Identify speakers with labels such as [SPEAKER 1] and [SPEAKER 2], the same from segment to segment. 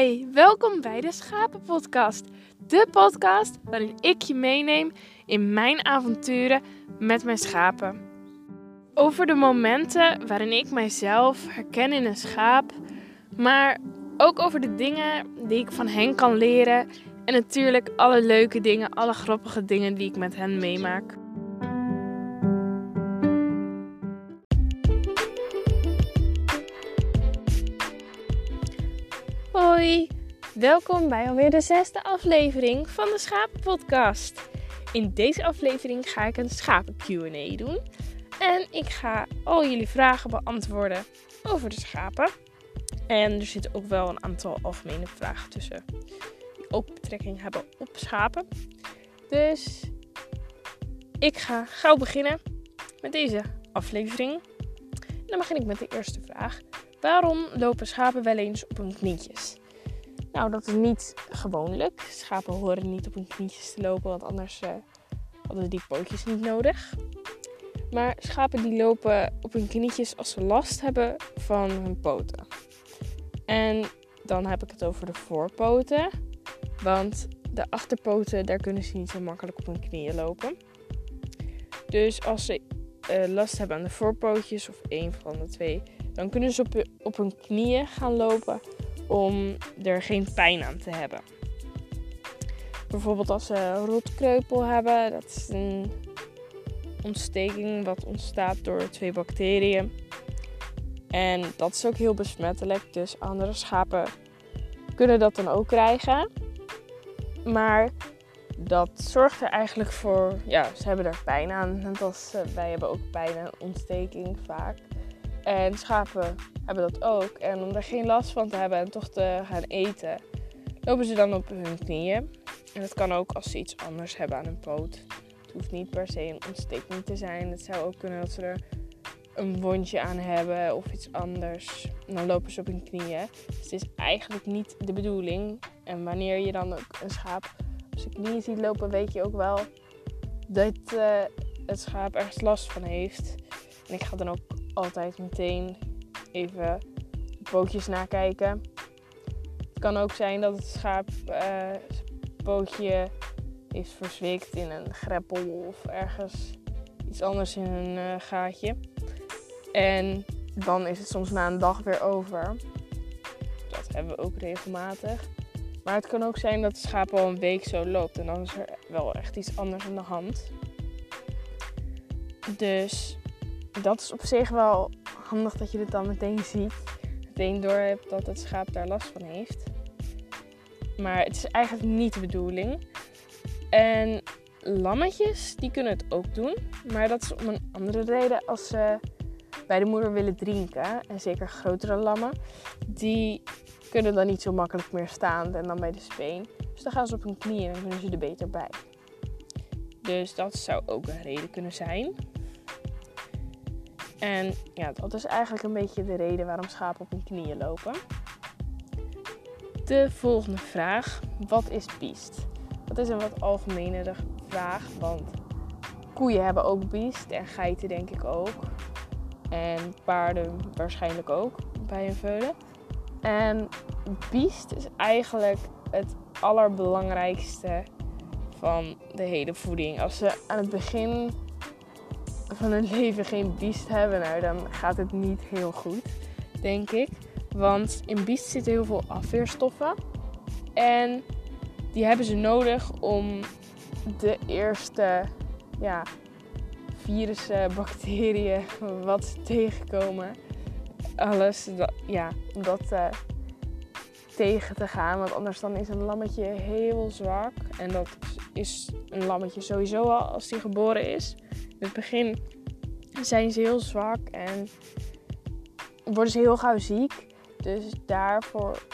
[SPEAKER 1] Hey, welkom bij de Schapenpodcast. De podcast waarin ik je meeneem in mijn avonturen met mijn schapen. Over de momenten waarin ik mijzelf herken in een schaap, maar ook over de dingen die ik van hen kan leren en natuurlijk alle leuke dingen, alle grappige dingen die ik met hen meemaak. Hoi, welkom bij alweer de zesde aflevering van de Schapenpodcast. In deze aflevering ga ik een schapen Q&A doen en ik ga al jullie vragen beantwoorden over de schapen. En er zitten ook wel een aantal algemene vragen tussen die ook betrekking hebben op schapen. Dus ik ga gauw beginnen met deze aflevering. Dan begin ik met de eerste vraag. Waarom lopen schapen wel eens op hun knietjes? Nou, dat is niet gewoonlijk. Schapen horen niet op hun knietjes te lopen, want anders uh, hadden die pootjes niet nodig. Maar schapen die lopen op hun knietjes als ze last hebben van hun poten. En dan heb ik het over de voorpoten. Want de achterpoten, daar kunnen ze niet zo makkelijk op hun knieën lopen. Dus als ze uh, last hebben aan de voorpootjes of een van de twee, dan kunnen ze op, op hun knieën gaan lopen om er geen pijn aan te hebben. Bijvoorbeeld als ze rotkreupel hebben, dat is een ontsteking wat ontstaat door twee bacteriën. En dat is ook heel besmettelijk, dus andere schapen kunnen dat dan ook krijgen. Maar dat zorgt er eigenlijk voor, ja, ze hebben er pijn aan. Net als uh, wij hebben ook pijn en ontsteking vaak. En schapen hebben dat ook. En om er geen last van te hebben en toch te gaan eten, lopen ze dan op hun knieën. En dat kan ook als ze iets anders hebben aan hun poot. Het hoeft niet per se een ontsteking te zijn. Het zou ook kunnen dat ze er een wondje aan hebben of iets anders. En dan lopen ze op hun knieën. Dus het is eigenlijk niet de bedoeling. En wanneer je dan ook een schaap op zijn knieën ziet lopen, weet je ook wel dat uh, het schaap ergens last van heeft. En ik ga dan ook altijd meteen even pootjes nakijken. Het kan ook zijn dat het schaap pootje heeft verzwikt in een greppel of ergens iets anders in een uh, gaatje. En dan is het soms na een dag weer over. Dat hebben we ook regelmatig. Maar het kan ook zijn dat het schaap al een week zo loopt en dan is er wel echt iets anders aan de hand. Dus dat is op zich wel handig dat je dit dan meteen ziet. Meteen door hebt dat het schaap daar last van heeft. Maar het is eigenlijk niet de bedoeling. En lammetjes, die kunnen het ook doen. Maar dat is om een andere reden. Als ze bij de moeder willen drinken, en zeker grotere lammen, die kunnen dan niet zo makkelijk meer staan en dan bij de speen. Dus dan gaan ze op hun knieën en kunnen ze er beter bij. Dus dat zou ook een reden kunnen zijn. En ja, dat is eigenlijk een beetje de reden waarom schapen op hun knieën lopen. De volgende vraag: wat is biest? Dat is een wat algemenere vraag, want koeien hebben ook biest en geiten denk ik ook. En paarden waarschijnlijk ook bij een veulen. En biest is eigenlijk het allerbelangrijkste van de hele voeding. Als ze aan het begin van hun leven geen biest hebben, nou, dan gaat het niet heel goed, denk ik. Want in biest zitten heel veel afweerstoffen. En die hebben ze nodig om de eerste ja, virussen, bacteriën, wat ze tegenkomen. Alles, dat, ja, om dat tegen te gaan. Want anders dan is een lammetje heel zwak. En dat is een lammetje sowieso al als die geboren is. Het begin zijn ze heel zwak en worden ze heel gauw ziek. Dus daarvoor,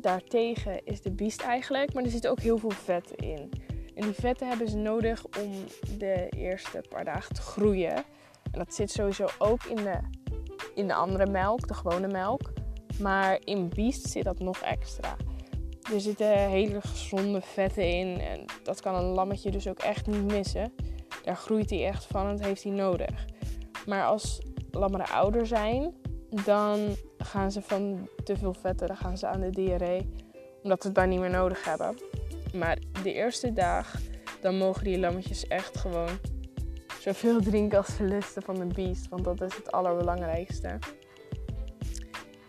[SPEAKER 1] daartegen is de biest eigenlijk. Maar er zitten ook heel veel vetten in. En die vetten hebben ze nodig om de eerste paar dagen te groeien. En dat zit sowieso ook in de, in de andere melk, de gewone melk. Maar in biest zit dat nog extra. Er zitten hele gezonde vetten in. En dat kan een lammetje dus ook echt niet missen. Daar groeit hij echt van dat heeft hij nodig. Maar als lammeren ouder zijn, dan gaan ze van te veel vetten, dan gaan ze aan de diarree. Omdat ze het daar niet meer nodig hebben. Maar de eerste dag, dan mogen die lammetjes echt gewoon zoveel drinken als ze lusten van de beest. Want dat is het allerbelangrijkste.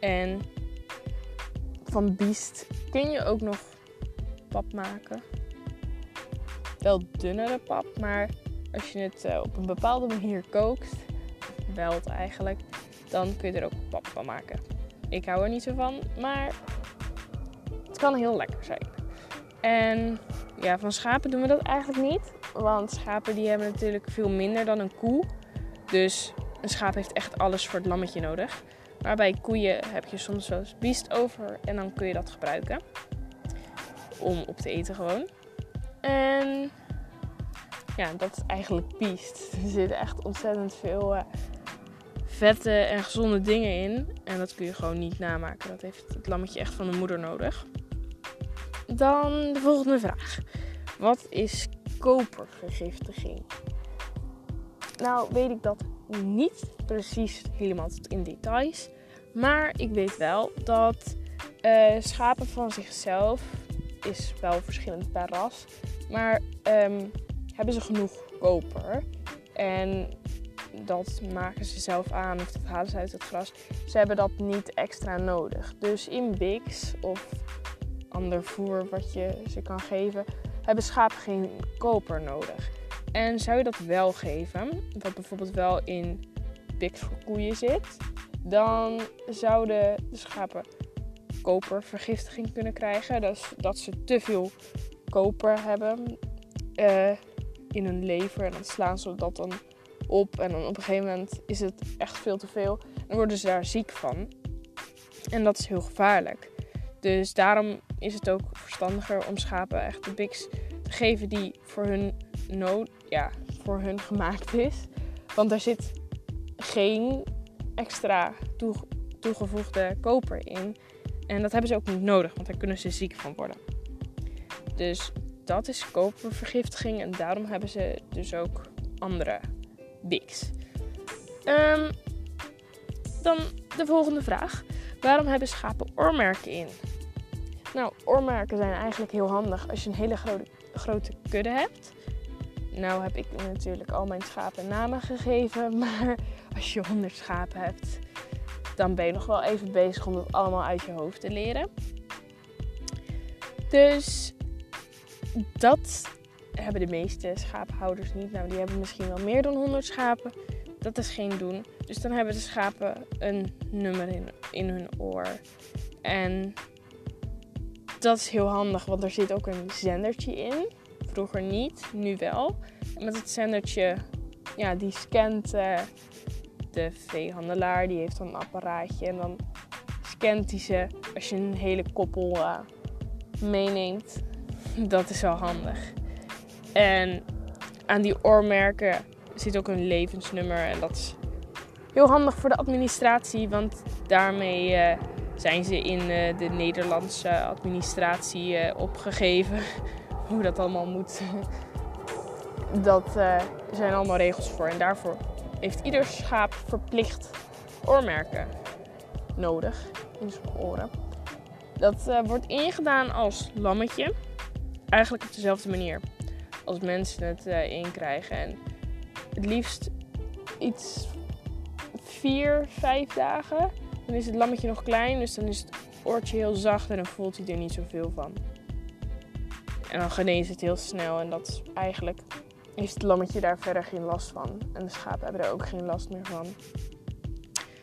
[SPEAKER 1] En van biest kun je ook nog pap maken. Wel dunnere pap, maar als je het eh, op een bepaalde manier kookt, welt eigenlijk, dan kun je er ook pap van maken. Ik hou er niet zo van, maar het kan heel lekker zijn. En ja, van schapen doen we dat eigenlijk niet. Want schapen die hebben natuurlijk veel minder dan een koe. Dus een schaap heeft echt alles voor het lammetje nodig. Maar bij koeien heb je soms wel eens biest over en dan kun je dat gebruiken. Om op te eten gewoon. En ja, dat is eigenlijk biest. Er zitten echt ontzettend veel uh, vette en gezonde dingen in. En dat kun je gewoon niet namaken. Dat heeft het lammetje echt van de moeder nodig. Dan de volgende vraag. Wat is kopervergiftiging? Nou weet ik dat niet precies helemaal tot in details. Maar ik weet wel dat uh, schapen van zichzelf is wel verschillend per ras. Maar um, hebben ze genoeg koper. En dat maken ze zelf aan of dat halen ze uit het gras. Ze hebben dat niet extra nodig. Dus in Bix of ander voer wat je ze kan geven, hebben schapen geen koper nodig. En zou je dat wel geven, wat bijvoorbeeld wel in Bix voor koeien zit, dan zouden de schapen kopervergiftiging kunnen krijgen. Dus dat ze te veel koper hebben. Uh, in hun lever. En dan slaan ze dat dan op. En dan op een gegeven moment is het echt veel te veel. En worden ze daar ziek van. En dat is heel gevaarlijk. Dus daarom is het ook verstandiger om schapen echt de biks te geven die voor hun nood, ja, voor hun gemaakt is. Want daar zit geen extra toegevoegde koper in. En dat hebben ze ook niet nodig, want daar kunnen ze ziek van worden. Dus dat is kopervergiftiging en daarom hebben ze dus ook andere biks. Um, dan de volgende vraag. Waarom hebben schapen oormerken in? Nou, oormerken zijn eigenlijk heel handig als je een hele grote, grote kudde hebt. Nou heb ik natuurlijk al mijn schapen namen gegeven, maar als je 100 schapen hebt, dan ben je nog wel even bezig om dat allemaal uit je hoofd te leren. Dus dat hebben de meeste schapenhouders niet. Nou, die hebben misschien wel meer dan 100 schapen. Dat is geen doen. Dus dan hebben de schapen een nummer in, in hun oor. En dat is heel handig, want er zit ook een zendertje in. Vroeger niet, nu wel. En met het zendertje, ja, die scant uh, de veehandelaar. Die heeft dan een apparaatje en dan scant hij ze als je een hele koppel uh, meeneemt dat is wel handig. En aan die oormerken zit ook een levensnummer. En dat is heel handig voor de administratie, want daarmee uh, zijn ze in uh, de Nederlandse administratie uh, opgegeven. Hoe dat allemaal moet. dat zijn allemaal regels voor. En daarvoor heeft ieder schaap verplicht oormerken nodig in zijn oren. Dat wordt ingedaan als lammetje eigenlijk op dezelfde manier als mensen het uh, inkrijgen. En het liefst iets vier, vijf dagen. Dan is het lammetje nog klein, dus dan is het oortje heel zacht en dan voelt hij er niet zoveel van. En dan geneest het heel snel en dat eigenlijk is het lammetje daar verder geen last van. En de schapen hebben er ook geen last meer van.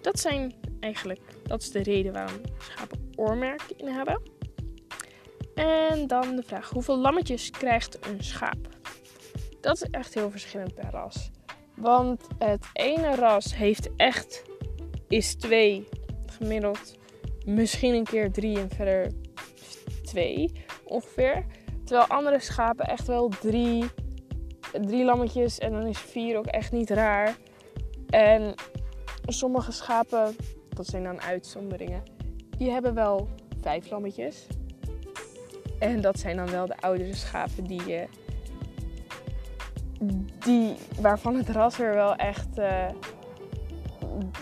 [SPEAKER 1] Dat zijn eigenlijk, dat is de reden waarom schapen oormerken in hebben. En dan de vraag: hoeveel lammetjes krijgt een schaap? Dat is echt heel verschillend per ras. Want het ene ras heeft echt is twee gemiddeld, misschien een keer drie en verder twee ongeveer. Terwijl andere schapen echt wel drie, drie lammetjes en dan is vier ook echt niet raar. En sommige schapen, dat zijn dan uitzonderingen, die hebben wel vijf lammetjes. En dat zijn dan wel de oudere schapen die, uh, die waarvan het ras er wel echt uh,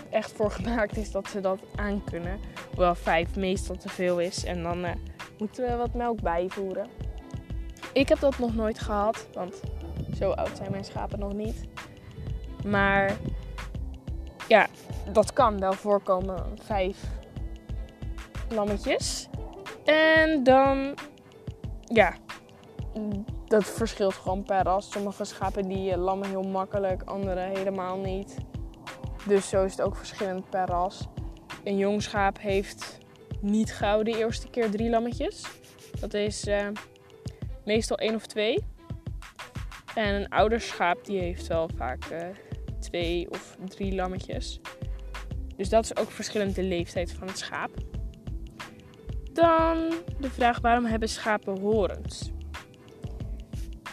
[SPEAKER 1] echt voor gemaakt is dat ze dat aankunnen. Hoewel vijf meestal te veel is. En dan uh, moeten we wat melk bijvoeren. Ik heb dat nog nooit gehad, want zo oud zijn mijn schapen nog niet. Maar ja, dat kan wel voorkomen. Vijf lammetjes. En dan, ja, dat verschilt gewoon per ras. Sommige schapen die lammen heel makkelijk, andere helemaal niet. Dus zo is het ook verschillend per ras. Een jong schaap heeft niet gauw de eerste keer drie lammetjes. Dat is uh, meestal één of twee. En een ouder schaap die heeft wel vaak uh, twee of drie lammetjes. Dus dat is ook verschillend de leeftijd van het schaap. Dan de vraag waarom hebben schapen horens?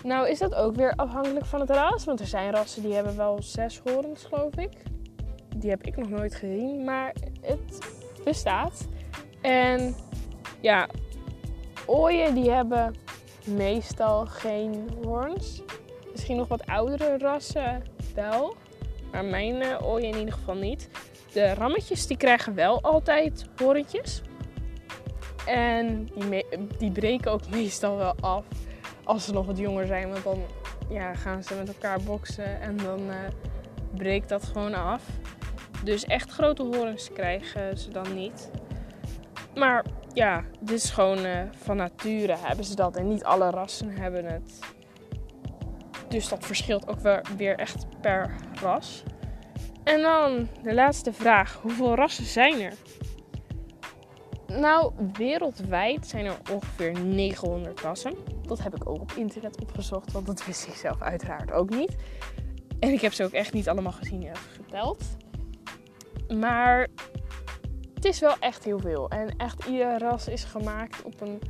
[SPEAKER 1] Nou is dat ook weer afhankelijk van het ras. Want er zijn rassen die hebben wel zes horens geloof ik. Die heb ik nog nooit gezien. Maar het bestaat. En ja, ooien die hebben meestal geen hoorns. Misschien nog wat oudere rassen wel. Maar mijn uh, ooien in ieder geval niet. De rammetjes die krijgen wel altijd horentjes. En die, breken ook meestal wel af als ze nog wat jonger zijn. Want dan ja, gaan ze met elkaar boksen en dan uh, breekt dat gewoon af. Dus echt grote horens krijgen ze dan niet. Maar ja, dit is gewoon uh, van nature hebben ze dat. En niet alle rassen hebben het. Dus dat verschilt ook weer, weer echt per ras. En dan de laatste vraag. Hoeveel rassen zijn er? Nou, wereldwijd zijn er ongeveer 900 rassen. Dat heb ik ook op internet opgezocht, want dat wist ik zelf uiteraard ook niet. En ik heb ze ook echt niet allemaal gezien en geteld. Maar het is wel echt heel veel. En echt ieder ras is gemaakt op een.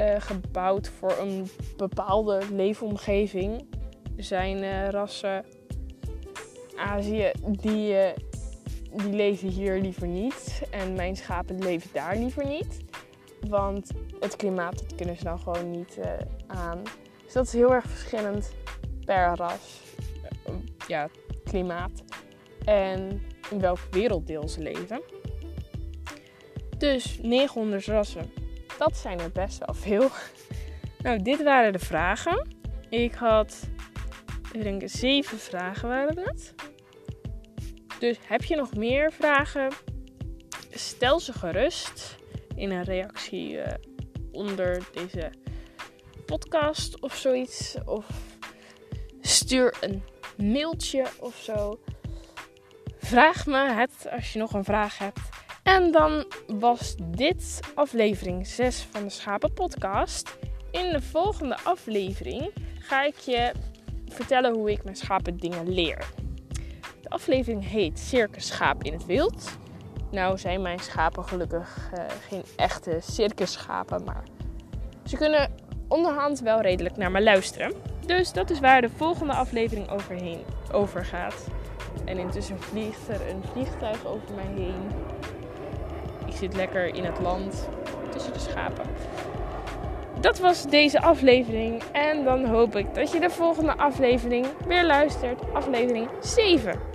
[SPEAKER 1] Uh, gebouwd voor een bepaalde leefomgeving. Er zijn uh, rassen Azië die, uh, die leven hier liever niet. En mijn schapen leven daar liever niet. Want het klimaat, dat kunnen ze dan gewoon niet aan. Dus dat is heel erg verschillend per ras. ja, klimaat. En in welk werelddeel ze leven. Dus 900 rassen. Dat zijn er best wel veel. Nou, dit waren de vragen. Ik had, ik denk, zeven vragen waren het. Dus heb je nog meer vragen? Stel ze gerust in een reactie uh, onder deze podcast of zoiets. Of stuur een mailtje of zo. Vraag me het als je nog een vraag hebt. En dan was dit aflevering 6 van de Schapen Podcast. In de volgende aflevering ga ik je vertellen hoe ik mijn schapen dingen leer. Aflevering heet Circus Schaap in het Wild. Nou zijn mijn schapen gelukkig uh, geen echte circusschapen, maar ze kunnen onderhand wel redelijk naar me luisteren. Dus dat is waar de volgende aflevering overheen over gaat. En intussen vliegt er een vliegtuig over mij heen. Ik zit lekker in het land tussen de schapen. Dat was deze aflevering. En dan hoop ik dat je de volgende aflevering weer luistert. Aflevering 7.